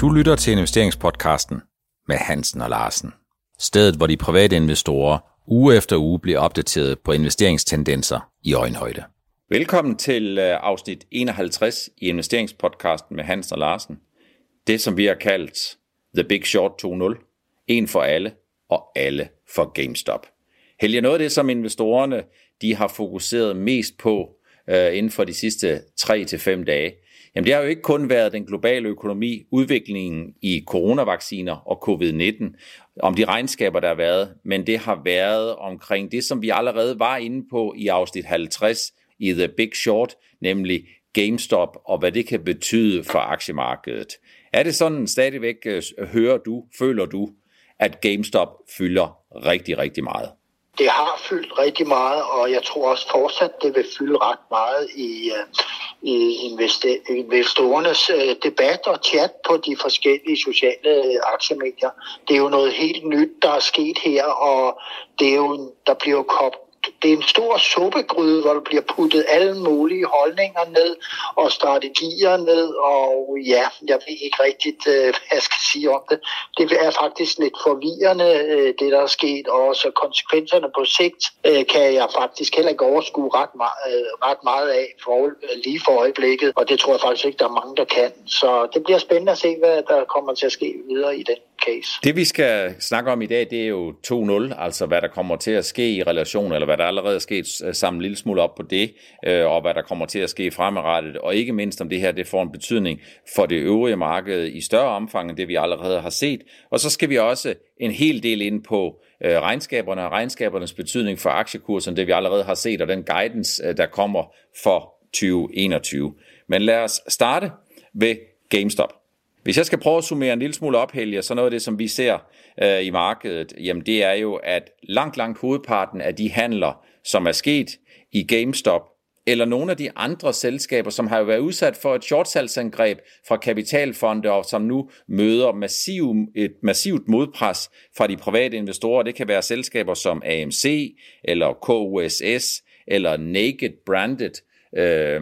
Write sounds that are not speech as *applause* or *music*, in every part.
Du lytter til investeringspodcasten med Hansen og Larsen. Stedet, hvor de private investorer uge efter uge bliver opdateret på investeringstendenser i øjenhøjde. Velkommen til øh, afsnit 51 i investeringspodcasten med Hansen og Larsen. Det, som vi har kaldt The Big Short 2.0. En for alle og alle for GameStop. Helge, noget af det, som investorerne de har fokuseret mest på øh, inden for de sidste 3-5 dage, Jamen det har jo ikke kun været den globale økonomi, udviklingen i coronavacciner og covid-19, om de regnskaber, der har været, men det har været omkring det, som vi allerede var inde på i afsnit 50 i The Big Short, nemlig GameStop og hvad det kan betyde for aktiemarkedet. Er det sådan stadigvæk, øh, hører du, føler du, at GameStop fylder rigtig, rigtig meget? Det har fyldt rigtig meget, og jeg tror også fortsat, det vil fylde ret meget i, øh, i investorernes øh, debat og chat på de forskellige sociale øh, aktiemedier. Det er jo noget helt nyt, der er sket her, og det er jo, der bliver jo koblet det er en stor suppegryde, hvor der bliver puttet alle mulige holdninger ned og strategier ned, og ja, jeg ved ikke rigtigt, øh, hvad jeg skal sige om det. Det er faktisk lidt forvirrende, øh, det der er sket, og så konsekvenserne på sigt øh, kan jeg faktisk heller ikke overskue ret, ret meget af for, lige for øjeblikket, og det tror jeg faktisk ikke, der er mange, der kan. Så det bliver spændende at se, hvad der kommer til at ske videre i den case. Det vi skal snakke om i dag, det er jo 2-0, altså hvad der kommer til at ske i relation, eller hvad der allerede er sket, øh, samle en lille smule op på det, øh, og hvad der kommer til at ske fremadrettet, og ikke mindst om det her, det får en betydning for det øvrige marked i større omfang end det, vi allerede har set. Og så skal vi også en hel del ind på øh, regnskaberne og regnskabernes betydning for aktiekursen, det vi allerede har set, og den guidance, øh, der kommer for 2021. Men lad os starte ved GameStop. Hvis jeg skal prøve at summere en lille smule op, Helge, så noget af det, som vi ser øh, i markedet, jamen det er jo, at langt, langt hovedparten af de handler, som er sket i GameStop, eller nogle af de andre selskaber, som har været udsat for et shortsalgsangreb fra kapitalfonde, og som nu møder massiv, et massivt modpres fra de private investorer. Det kan være selskaber som AMC, eller KUSS, eller Naked Branded, Øh,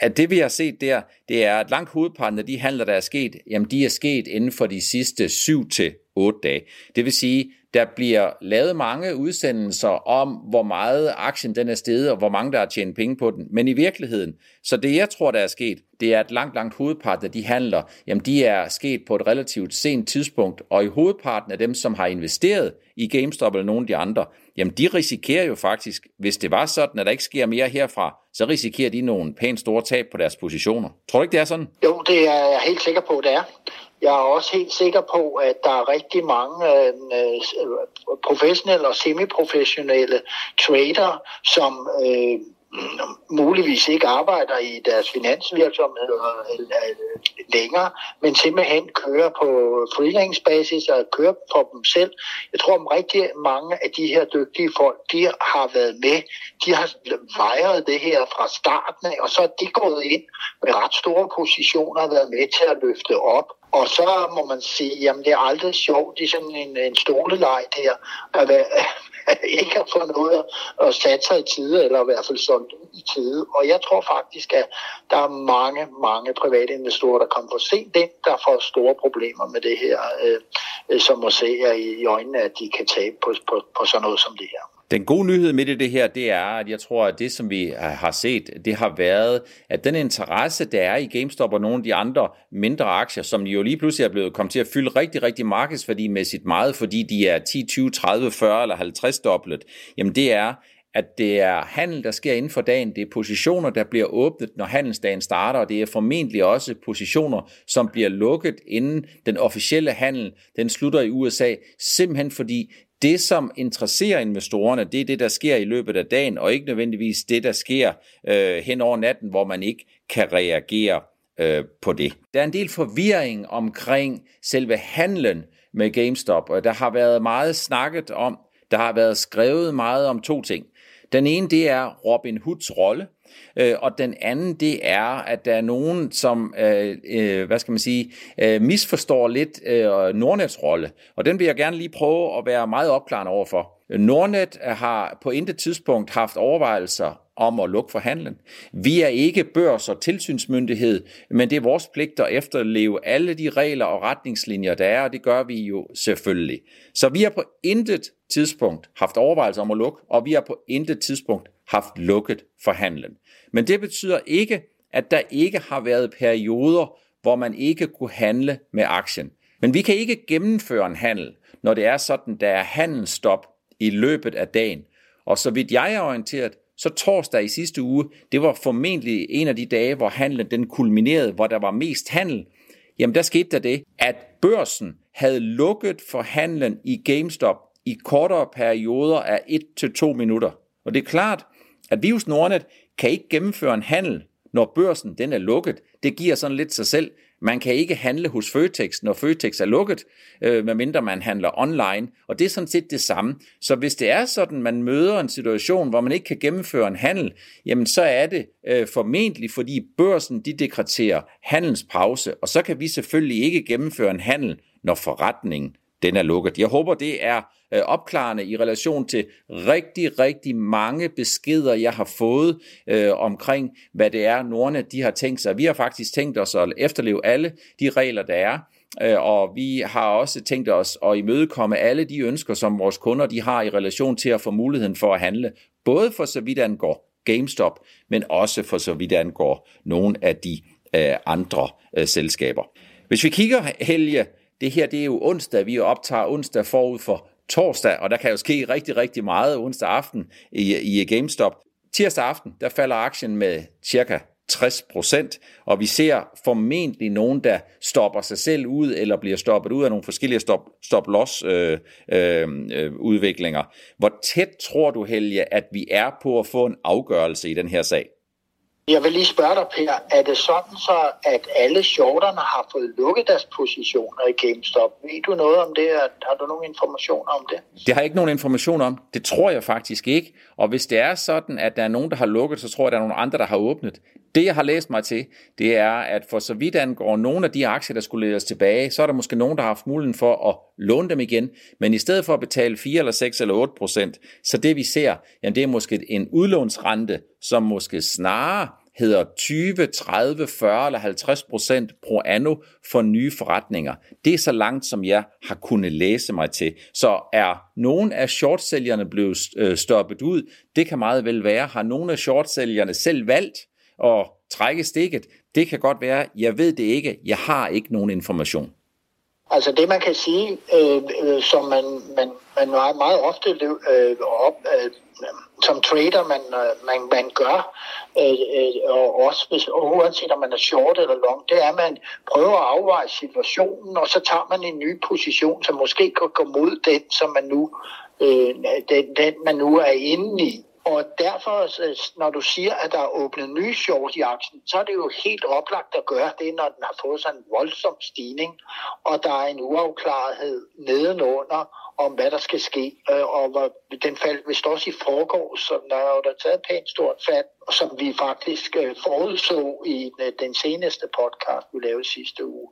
at det vi har set der, det er, at langt hovedparten af de handler, der er sket, jamen de er sket inden for de sidste 7 til 8 dage. Det vil sige, der bliver lavet mange udsendelser om, hvor meget aktien den er steget, og hvor mange der har tjent penge på den. Men i virkeligheden, så det jeg tror, der er sket, det er, at langt, langt hovedparten af de handler, jamen de er sket på et relativt sent tidspunkt, og i hovedparten af dem, som har investeret i GameStop eller nogle af de andre, jamen de risikerer jo faktisk, hvis det var sådan, at der ikke sker mere herfra, så risikerer de nogle pænt store tab på deres positioner. Tror du ikke, det er sådan? Jo, det er jeg helt sikker på, det er. Jeg er også helt sikker på, at der er rigtig mange øh, øh professionelle og semiprofessionelle trader, som øh, muligvis ikke arbejder i deres finansvirksomheder øh, længere, men simpelthen kører på freelance-basis og kører for dem selv. Jeg tror, at rigtig mange af de her dygtige folk, de har været med. De har vejret det her fra starten af, og så er de gået ind med ret store positioner og været med til at løfte op. Og så må man sige, jamen det er aldrig sjovt, det er sådan en, en stoleleg der, at være, *laughs* ikke har fået noget at sætte sig i tide, eller i hvert fald sådan i tide. Og jeg tror faktisk, at der er mange, mange private investorer, der kommer for sent ind, der får store problemer med det her, øh, øh som må se i øjnene, at de kan tabe på, på, på sådan noget som det her. Den gode nyhed med det, det her, det er, at jeg tror, at det, som vi har set, det har været, at den interesse, der er i GameStop og nogle af de andre mindre aktier, som jo lige pludselig er blevet kommet til at fylde rigtig, rigtig markedsværdimæssigt meget, fordi de er 10, 20, 30, 40 eller 50 dobblet, jamen det er, at det er handel, der sker inden for dagen. Det er positioner, der bliver åbnet, når handelsdagen starter, og det er formentlig også positioner, som bliver lukket, inden den officielle handel den slutter i USA, simpelthen fordi det, som interesserer investorerne, det er det, der sker i løbet af dagen, og ikke nødvendigvis det, der sker øh, hen over natten, hvor man ikke kan reagere øh, på det. Der er en del forvirring omkring selve handlen med GameStop, og der har været meget snakket om, der har været skrevet meget om to ting. Den ene, det er Robin Hoods rolle, Øh, og den anden, det er, at der er nogen, som, øh, øh, hvad skal man sige, øh, misforstår lidt øh, Nordnets rolle. Og den vil jeg gerne lige prøve at være meget opklarende overfor. Nordnet har på intet tidspunkt haft overvejelser om at lukke for handlen. Vi er ikke børs- og tilsynsmyndighed, men det er vores pligt at efterleve alle de regler og retningslinjer, der er, og det gør vi jo selvfølgelig. Så vi har på intet tidspunkt haft overvejelser om at lukke, og vi har på intet tidspunkt haft lukket for handlen. Men det betyder ikke, at der ikke har været perioder, hvor man ikke kunne handle med aktien. Men vi kan ikke gennemføre en handel, når det er sådan, der er handelsstop i løbet af dagen. Og så vidt jeg er orienteret, så torsdag i sidste uge, det var formentlig en af de dage, hvor handlen den kulminerede, hvor der var mest handel. Jamen der skete der det, at børsen havde lukket for handlen i GameStop i kortere perioder af 1-2 minutter. Og det er klart, at Virus Nordnet kan ikke gennemføre en handel, når børsen den er lukket. Det giver sådan lidt sig selv. Man kan ikke handle hos Føtex, når Føtex er lukket, øh, medmindre man handler online. Og det er sådan set det samme. Så hvis det er sådan, man møder en situation, hvor man ikke kan gennemføre en handel, jamen så er det øh, formentlig, fordi børsen de dekreterer handelspause, og så kan vi selvfølgelig ikke gennemføre en handel, når forretningen den er lukket. Jeg håber, det er øh, opklarende i relation til rigtig, rigtig mange beskeder, jeg har fået øh, omkring, hvad det er, Nordnet de har tænkt sig. Vi har faktisk tænkt os at efterleve alle de regler, der er, øh, og vi har også tænkt os at imødekomme alle de ønsker, som vores kunder de har i relation til at få muligheden for at handle, både for så vidt angår GameStop, men også for så vidt angår nogle af de øh, andre øh, selskaber. Hvis vi kigger, Helge, det her det er jo onsdag, vi optager onsdag forud for torsdag, og der kan jo ske rigtig, rigtig meget onsdag aften i, i GameStop. Tirsdag aften, der falder aktien med cirka 60 procent, og vi ser formentlig nogen, der stopper sig selv ud, eller bliver stoppet ud af nogle forskellige stop-loss øh, øh, øh, udviklinger. Hvor tæt tror du, Helge, at vi er på at få en afgørelse i den her sag? Jeg vil lige spørge dig, Per, er det sådan så, at alle shorterne har fået lukket deres positioner i GameStop? Ved du noget om det? Har du nogen informationer om det? Det har jeg ikke nogen information om. Det tror jeg faktisk ikke. Og hvis det er sådan, at der er nogen, der har lukket, så tror jeg, at der er nogen andre, der har åbnet. Det, jeg har læst mig til, det er, at for så vidt angår nogle af de aktier, der skulle ledes tilbage, så er der måske nogen, der har haft muligheden for at låne dem igen, men i stedet for at betale 4 eller 6 eller 8 procent, så det vi ser, jamen det er måske en udlånsrente, som måske snarere hedder 20, 30, 40 eller 50 procent pro anno for nye forretninger. Det er så langt, som jeg har kunnet læse mig til. Så er nogen af shortsælgerne blevet øh, stoppet ud? Det kan meget vel være. Har nogle af shortsælgerne selv valgt at trække stikket? Det kan godt være. Jeg ved det ikke. Jeg har ikke nogen information. Altså det, man kan sige, øh, øh, som man, man, man meget, meget ofte øh, op, øh, som trader, man, øh, man, man gør, øh, øh, og også hvis, og uanset om man er short eller long, det er, at man prøver at afveje situationen, og så tager man en ny position, som måske kan gå mod den, som man nu, øh, den, den man nu er inde i. Og derfor, øh, når du siger, at der er åbnet nye short i aktien, så er det jo helt oplagt at gøre det, når den har fået sådan en voldsom stigning, og der er en uafklarethed nedenunder, om hvad der skal ske. Øh, og hvor den faldt vist også i forgårs, så der er jo der taget pænt stort fald, som vi faktisk øh, forudså i øh, den seneste podcast, vi lavede sidste uge.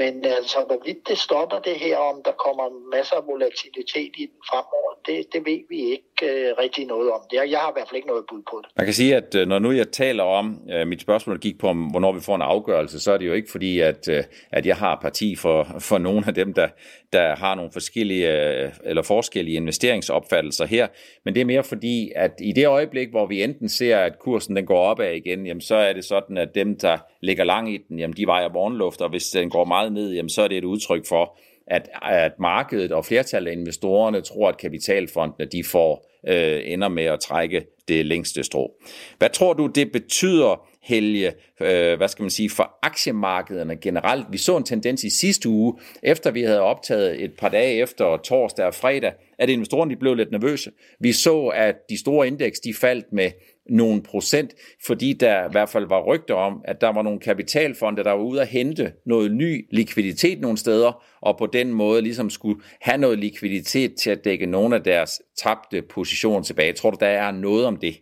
Men altså, hvorvidt det stopper det her, om der kommer masser af volatilitet i den fremover, det, det ved vi ikke rigtig noget om. Jeg har i hvert fald ikke noget bud på det. Man kan sige, at når nu jeg taler om, mit spørgsmål gik på, hvornår vi får en afgørelse, så er det jo ikke fordi, at, at jeg har parti for, for nogle af dem, der, der har nogle forskellige Øh, eller forskellige investeringsopfattelser her, men det er mere fordi, at i det øjeblik, hvor vi enten ser, at kursen den går opad igen, jamen så er det sådan, at dem, der ligger lang i den, jamen de vejer morgenluft, og hvis den går meget ned, jamen så er det et udtryk for, at, at markedet og flertallet af investorerne tror, at kapitalfondene de får øh, ender med at trække det længste strå. Hvad tror du, det betyder, Helge, øh, hvad skal man sige, for aktiemarkederne generelt? Vi så en tendens i sidste uge, efter vi havde optaget et par dage efter torsdag og fredag, at investorerne de blev lidt nervøse. Vi så, at de store indeks de faldt med nogle procent, fordi der i hvert fald var rygter om, at der var nogle kapitalfonde, der var ude at hente noget ny likviditet nogle steder, og på den måde ligesom skulle have noget likviditet til at dække nogle af deres tabte positioner tilbage. Tror du, der er noget om det?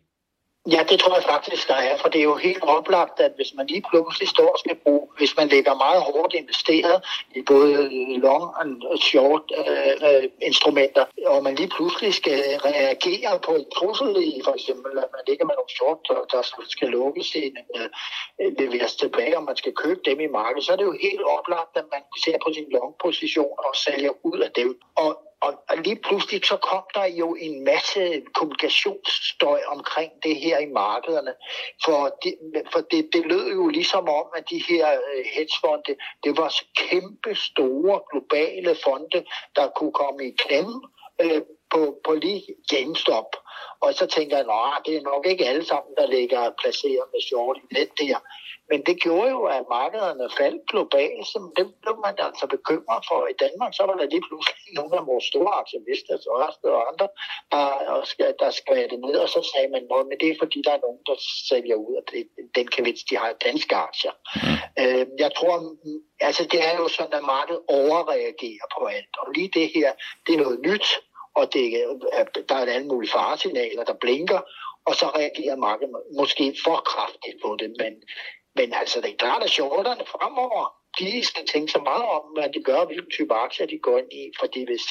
Ja, det tror jeg faktisk, der er, for det er jo helt oplagt, at hvis man lige pludselig står og skal bruge, hvis man lægger meget hårdt investeret i både long og short øh, øh, instrumenter, og man lige pludselig skal reagere på et trussel i, for eksempel, at man ligger med nogle short, der, der skal lukkes ind, øh, leveres tilbage, og man skal købe dem i markedet, så er det jo helt oplagt, at man ser på sin long position og sælger ud af dem. Og og, og lige pludselig så kom der jo en masse kommunikationsstøj omkring det her i markederne. For det, for det, det lød jo ligesom om, at de her øh, hedgefonde, det var kæmpe store globale fonde, der kunne komme i klemme øh, på, på lige GameStop. Og så tænker jeg, at det er nok ikke alle sammen, der ligger placeret med short i det der. Men det gjorde jo, at markederne faldt globalt, så det blev man altså bekymret for. I Danmark så var der lige pludselig *laughs* nogle af vores store aktivister, så Ørsted og andre, der, der det ned, og så sagde man, at det er fordi, der er nogen, der sælger ud af det, den gevinst, de har danske aktier. Mm. Øh, jeg tror, altså det er jo sådan, at markedet overreagerer på alt. Og lige det her, det er noget nyt, og det, der er alle mulige faresignaler, der blinker, og så reagerer markedet måske for kraftigt på det, men men altså, det er klart, at shorterne fremover, de skal tænke så meget om, hvad de gør, hvilken type aktier de går ind i. Fordi hvis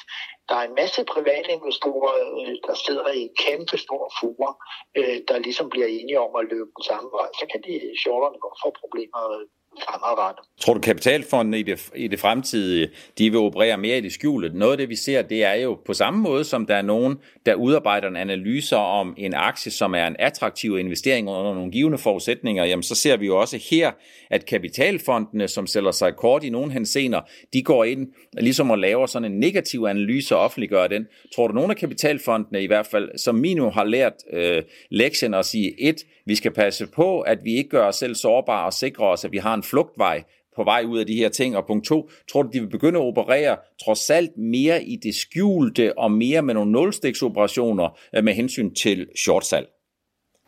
der er en masse private investorer, øh, der sidder i kæmpe store fuger, øh, der ligesom bliver enige om at løbe den samme vej, så kan de shorterne godt få problemer øh, fremadrettet. Tror du, kapitalfondene i det, i det fremtidige, de vil operere mere i det skjulte? Noget af det, vi ser, det er jo på samme måde, som der er nogen, der udarbejder en analyse om en aktie, som er en attraktiv investering under nogle givende forudsætninger, jamen så ser vi jo også her, at kapitalfondene, som sælger sig kort i nogen hensener, de går ind ligesom og laver sådan en negativ analyse og offentliggør den. Tror du, nogle af kapitalfondene i hvert fald, som minimum har lært øh, lektien at sige, et, vi skal passe på, at vi ikke gør os selv sårbare og sikre os, at vi har en flugtvej på vej ud af de her ting. Og punkt to, tror du, de vil begynde at operere trods alt mere i det skjulte og mere med nogle nulstiksoperationer øh, med hensyn til shortsalg?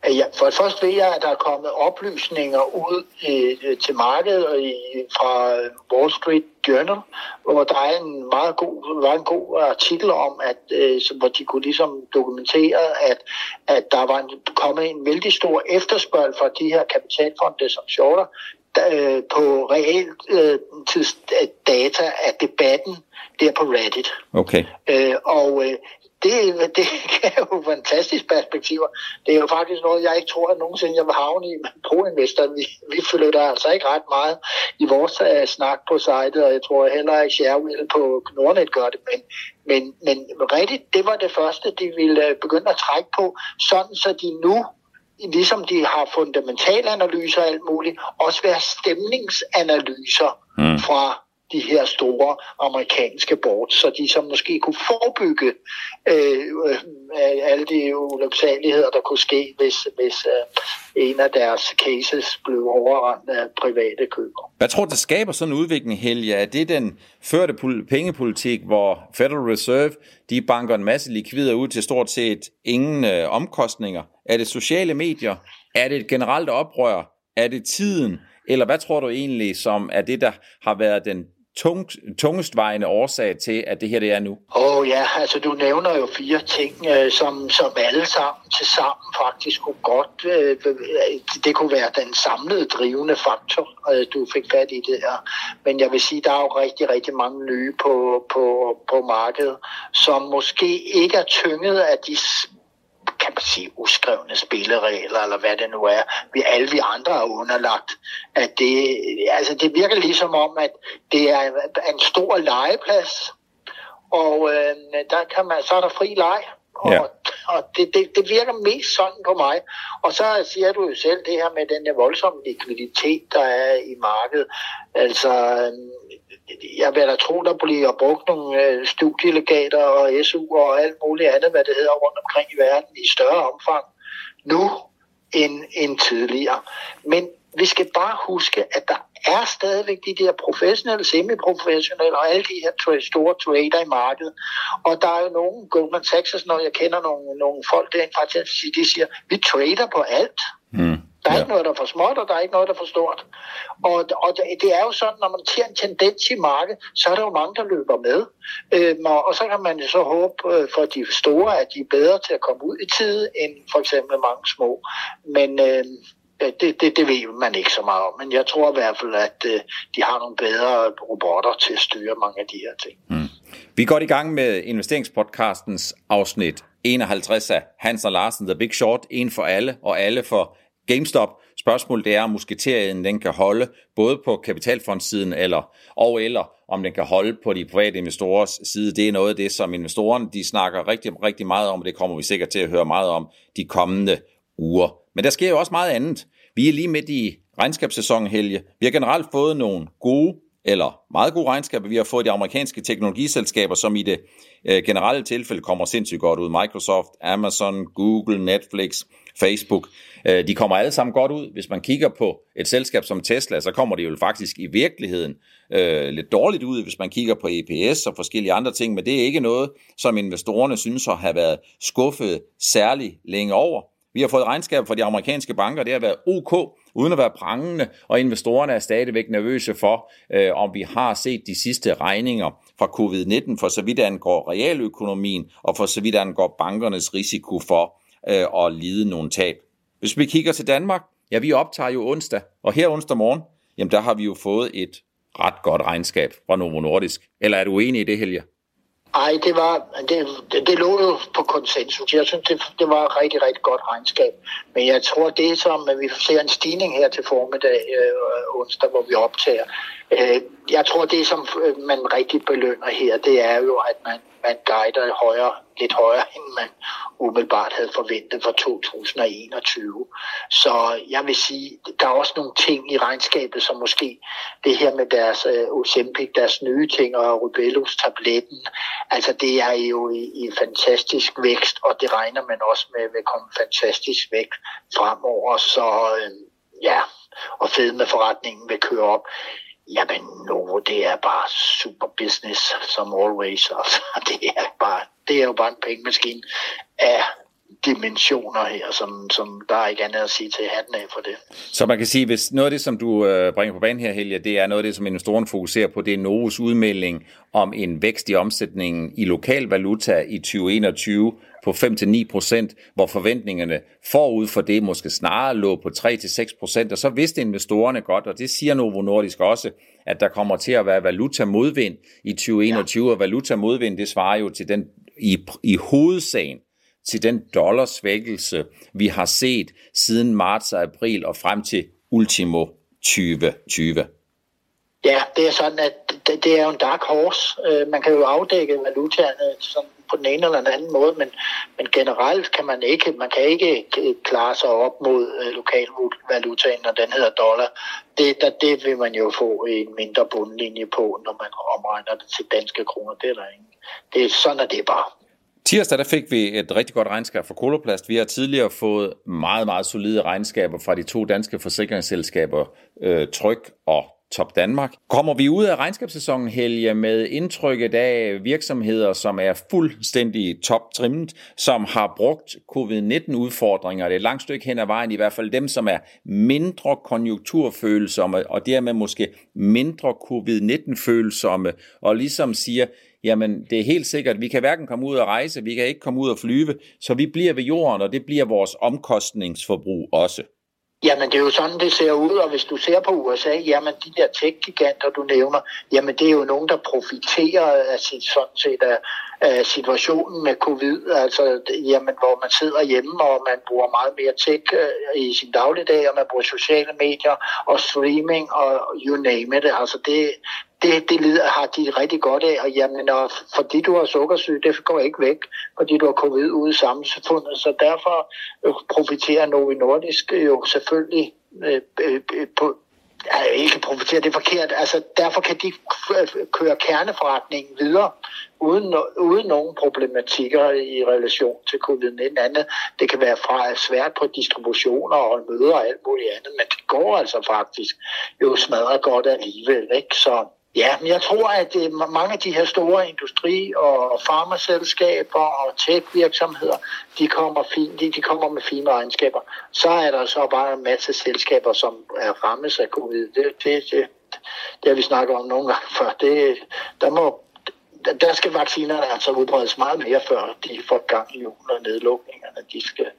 Øh, ja, for det første ved jeg, at der er kommet oplysninger ud øh, til markedet i, fra Wall Street Journal, hvor der er en meget god, var en god artikel om, at, øh, hvor de kunne ligesom dokumentere, at, at der var en, kommet en vældig stor efterspørgsel fra de her kapitalfonde som shorter øh, på reelt øh, data af debatten der på Reddit. Okay. Øh, og øh, det, *laughs* det er jo fantastisk perspektiver. Det er jo faktisk noget, jeg ikke tror, at nogensinde jeg vil havne i. Men pro-investor, vi, vi flytter altså ikke ret meget i vores uh, snak på sitet, og jeg tror heller ikke Sharewell på Nordnet gør det. Men, men, men rigtigt, det var det første, de ville uh, begynde at trække på, sådan så de nu ligesom de har fundamentale analyser og alt muligt, også være stemningsanalyser mm. fra de her store amerikanske boards, så de som måske kunne forebygge øh, øh, alle de ulyksaligheder, der kunne ske, hvis, hvis øh, en af deres cases blev overrendt af private køber. Hvad tror du, der skaber sådan en udvikling, Helge? Er det den førte pengepolitik, hvor Federal Reserve de banker en masse likvider ud til stort set ingen øh, omkostninger? Er det sociale medier? Er det et generelt oprør? Er det tiden? Eller hvad tror du egentlig, som er det, der har været den tung, tungestvejende årsag til, at det her det er nu? Åh oh, ja, altså du nævner jo fire ting, øh, som, som alle sammen til sammen faktisk kunne godt, øh, det kunne være den samlede drivende faktor, øh, du fik fat i det her. Men jeg vil sige, der er jo rigtig, rigtig mange nye på, på, på markedet, som måske ikke er tynget af de kan man sige, uskrevne spilleregler, eller hvad det nu er, vi alle vi andre er underlagt. At det, altså det virker ligesom om, at det er en stor legeplads, og øh, der kan man, så er der fri leg, og, ja og det, det, det virker mest sådan på mig. Og så siger du jo selv det her med den der voldsomme likviditet, der er i markedet. Altså, jeg vil da tro, der bliver brugt nogle øh, studielegater og SU og alt muligt andet, hvad det hedder rundt omkring i verden i større omfang nu end, end tidligere. Men vi skal bare huske, at der er stadigvæk de der professionelle, semi-professionelle og alle de her store trader i markedet. Og der er jo nogle, Goldman Sachs, når jeg kender nogle, nogle folk derinde, faktisk, de siger, vi trader på alt. Mm. Der er ja. ikke noget, der er for småt, og der er ikke noget, der er for stort. Og, og det er jo sådan, når man ser en tendens i markedet, så er der jo mange, der løber med. Øhm, og, og så kan man jo så håbe øh, for de store, at de er bedre til at komme ud i tid, end for eksempel mange små. Men øh, Øh, det, det, det ved man ikke så meget om. Men jeg tror i hvert fald, at øh, de har nogle bedre robotter til at styre mange af de her ting. Mm. Vi går i gang med investeringspodcastens afsnit 51 af Hans og Larsen, The Big Short, en for alle og alle for GameStop. Spørgsmålet er, om musketerien den kan holde både på kapitalfondssiden eller, og eller om den kan holde på de private investorers side. Det er noget af det, som investorerne de snakker rigtig, rigtig meget om, og det kommer vi sikkert til at høre meget om de kommende uger. Men der sker jo også meget andet. Vi er lige midt i regnskabssæsonen, Helge. Vi har generelt fået nogle gode eller meget gode regnskaber, vi har fået de amerikanske teknologiselskaber, som i det øh, generelle tilfælde kommer sindssygt godt ud. Microsoft, Amazon, Google, Netflix, Facebook. Øh, de kommer alle sammen godt ud. Hvis man kigger på et selskab som Tesla, så kommer det jo faktisk i virkeligheden øh, lidt dårligt ud, hvis man kigger på EPS og forskellige andre ting, men det er ikke noget, som investorerne synes at have været skuffet særlig længe over. Vi har fået regnskab fra de amerikanske banker, det har været ok, uden at være prangende, og investorerne er stadigvæk nervøse for, øh, om vi har set de sidste regninger fra covid-19, for så vidt angår realøkonomien, og for så vidt angår bankernes risiko for øh, at lide nogle tab. Hvis vi kigger til Danmark, ja, vi optager jo onsdag, og her onsdag morgen, jamen der har vi jo fået et ret godt regnskab fra Novo Nordisk. Eller er du enig i det, Helge? Nej, det, var, det, det, lå jo på konsensus. Jeg synes, det, det var et rigtig, rigtig godt regnskab. Men jeg tror, det som at vi ser en stigning her til formiddag øh, onsdag, hvor vi optager, øh, jeg tror, det som øh, man rigtig belønner her, det er jo, at man man guider højere, lidt højere, end man umiddelbart havde forventet for 2021. Så jeg vil sige, der er også nogle ting i regnskabet, som måske det her med deres uh, Ozempic, deres nye ting og Rubellus tabletten, altså det er jo i, i fantastisk vækst, og det regner man også med vil komme fantastisk væk fremover. Så øh, ja, og fedmeforretningen vil køre op. Jamen, Novo, det er bare super business, som always. Altså, *laughs* det, er bare, det er jo bare en pengemaskine af dimensioner her, som, som der er ikke andet at sige til hatten af for det. Så man kan sige, hvis noget af det, som du øh, bringer på banen her, Helge, det er noget af det, som investoren fokuserer på, det er Novos udmelding om en vækst i omsætningen i lokal valuta i 2021 på 5-9%, hvor forventningerne forud for det måske snarere lå på 3-6%, og så vidste investorerne godt, og det siger Novo Nordisk også, at der kommer til at være valuta modvind i 2021, ja. og valuta modvind, det svarer jo til den i, i hovedsagen til den dollarsvækkelse, vi har set siden marts og april og frem til ultimo 2020. Ja, det er sådan, at det, det er jo en dark horse. Øh, man kan jo afdække valutaerne som på den ene eller den anden måde, men, men generelt kan man ikke, man kan ikke klare sig op mod øh, lokalvalutaen, når den hedder dollar. Det, der, det vil man jo få en mindre bundlinje på, når man omregner det til danske kroner. Det er der ingen. Det er sådan, at det er bare. Tirsdag der fik vi et rigtig godt regnskab fra Koloplast. Vi har tidligere fået meget, meget solide regnskaber fra de to danske forsikringsselskaber, øh, Tryk og Top Danmark. Kommer vi ud af regnskabssæsonen, Helge, med indtrykket af virksomheder, som er fuldstændig toptrimmet, som har brugt covid-19-udfordringer, det er et langt stykke hen ad vejen, i hvert fald dem, som er mindre konjunkturfølsomme, og dermed måske mindre covid-19-følsomme, og ligesom siger, jamen det er helt sikkert, vi kan hverken komme ud og rejse, vi kan ikke komme ud og flyve, så vi bliver ved jorden, og det bliver vores omkostningsforbrug også. Jamen, det er jo sådan, det ser ud, og hvis du ser på USA, jamen, de der tech-giganter, du nævner, jamen, det er jo nogen, der profiterer af sit, sådan set af, af situationen med covid, altså, jamen, hvor man sidder hjemme, og man bruger meget mere tech øh, i sin dagligdag, og man bruger sociale medier og streaming, og you name it, altså, det, det, det lider, har de rigtig godt af, og jamen, og fordi du har sukkersyge, det går ikke væk, fordi du har covid ude i samfundet, så derfor øh, profiterer Novi Nordisk jo selvfølgelig øh, øh, på, ikke profiterer, det er forkert. Altså, derfor kan de køre kerneforretningen videre, uden, uden nogen problematikker i relation til covid-19 andet. Det kan være fra svært på distributioner og møder og alt muligt andet, men det går altså faktisk jo smadret godt alligevel. Ikke? Så Ja, men jeg tror, at det, mange af de her store industri- og farmaselskaber og tech-virksomheder, de kommer, fin, de, de kommer med fine regnskaber. Så er der så bare en masse selskaber, som er rammes af covid. Det, det, det, det har vi snakket om nogle gange før. Det, der, må, der skal vaccinerne altså udbredes meget mere, før de får gang i jul og nedlukningerne, de skal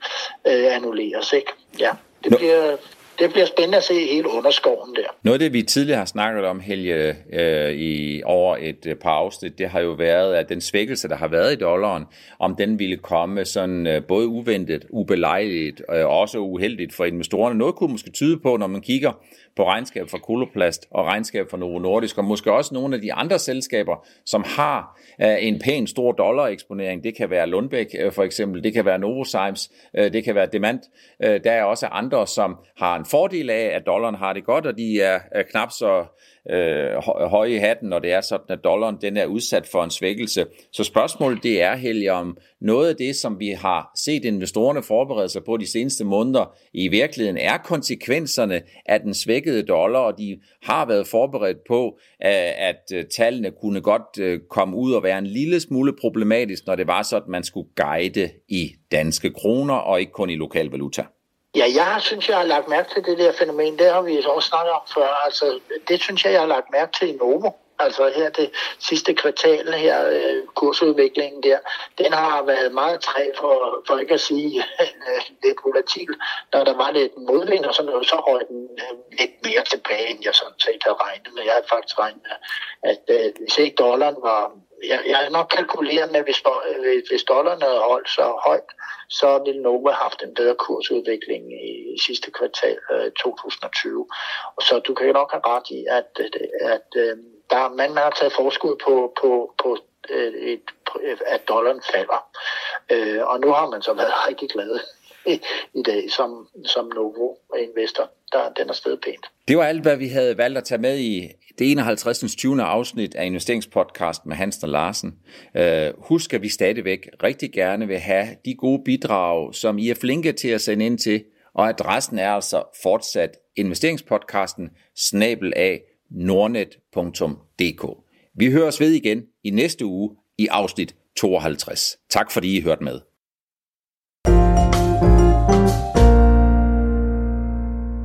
øh, annulleres. Ikke? Ja, det bliver det bliver spændende at se hele underskoven der. Noget af det, vi tidligere har snakket om, Helge, øh, i over et øh, par afsnit, det har jo været, at den svækkelse, der har været i dollaren, om den ville komme sådan øh, både uventet, ubelejligt og også uheldigt for investorerne. Noget kunne måske tyde på, når man kigger på regnskab for Koloplast og regnskab for Novo Nordisk, og måske også nogle af de andre selskaber, som har øh, en pæn stor dollareksponering. Det kan være Lundbæk øh, for eksempel, det kan være Novozymes, øh, det kan være Demant. Øh, der er også andre, som har en fordel af, at dollaren har det godt, og de er knap så øh, høje i hatten, når det er sådan, at dollaren den er udsat for en svækkelse. Så spørgsmålet det er, Helge, om noget af det, som vi har set investorerne forberede sig på de seneste måneder, i virkeligheden er konsekvenserne af den svækkede dollar, og de har været forberedt på, at øh, tallene kunne godt øh, komme ud og være en lille smule problematisk, når det var sådan, at man skulle guide i danske kroner og ikke kun i lokal valuta. Ja, jeg synes, jeg har lagt mærke til det der fænomen. Det har vi også snakket om før. Altså, det synes jeg, jeg har lagt mærke til i Novo. Altså her det sidste kvartal her, øh, kursudviklingen der, den har været meget træ for, for ikke at sige *laughs* øh, lidt volatil. Når der var lidt modvind og sådan noget, så røg den øh, lidt mere tilbage, end jeg sådan set havde regnet med. Jeg havde faktisk regnet med, at hvis ikke dollaren var jeg, jeg har nok kalkuleret med, at hvis, øh, hvis dollaren havde holdt så højt, så ville Nova haft en bedre kursudvikling i sidste kvartal øh, 2020. Og så du kan nok have ret i, at, at, øh, der, man har taget forskud på, på, på øh, et, at dollaren falder. Øh, og nu har man så været *laughs* rigtig glad i dag som, som Novo investor. Der, den er stedet pænt. Det var alt, hvad vi havde valgt at tage med i det 51. 20. afsnit af investeringspodcast med Hansen og Larsen. Uh, husk, at vi stadigvæk rigtig gerne vil have de gode bidrag, som I er flinke til at sende ind til, og adressen er altså fortsat investeringspodcasten snabel af nordnet.dk. Vi høres ved igen i næste uge i afsnit 52. Tak fordi I hørte med.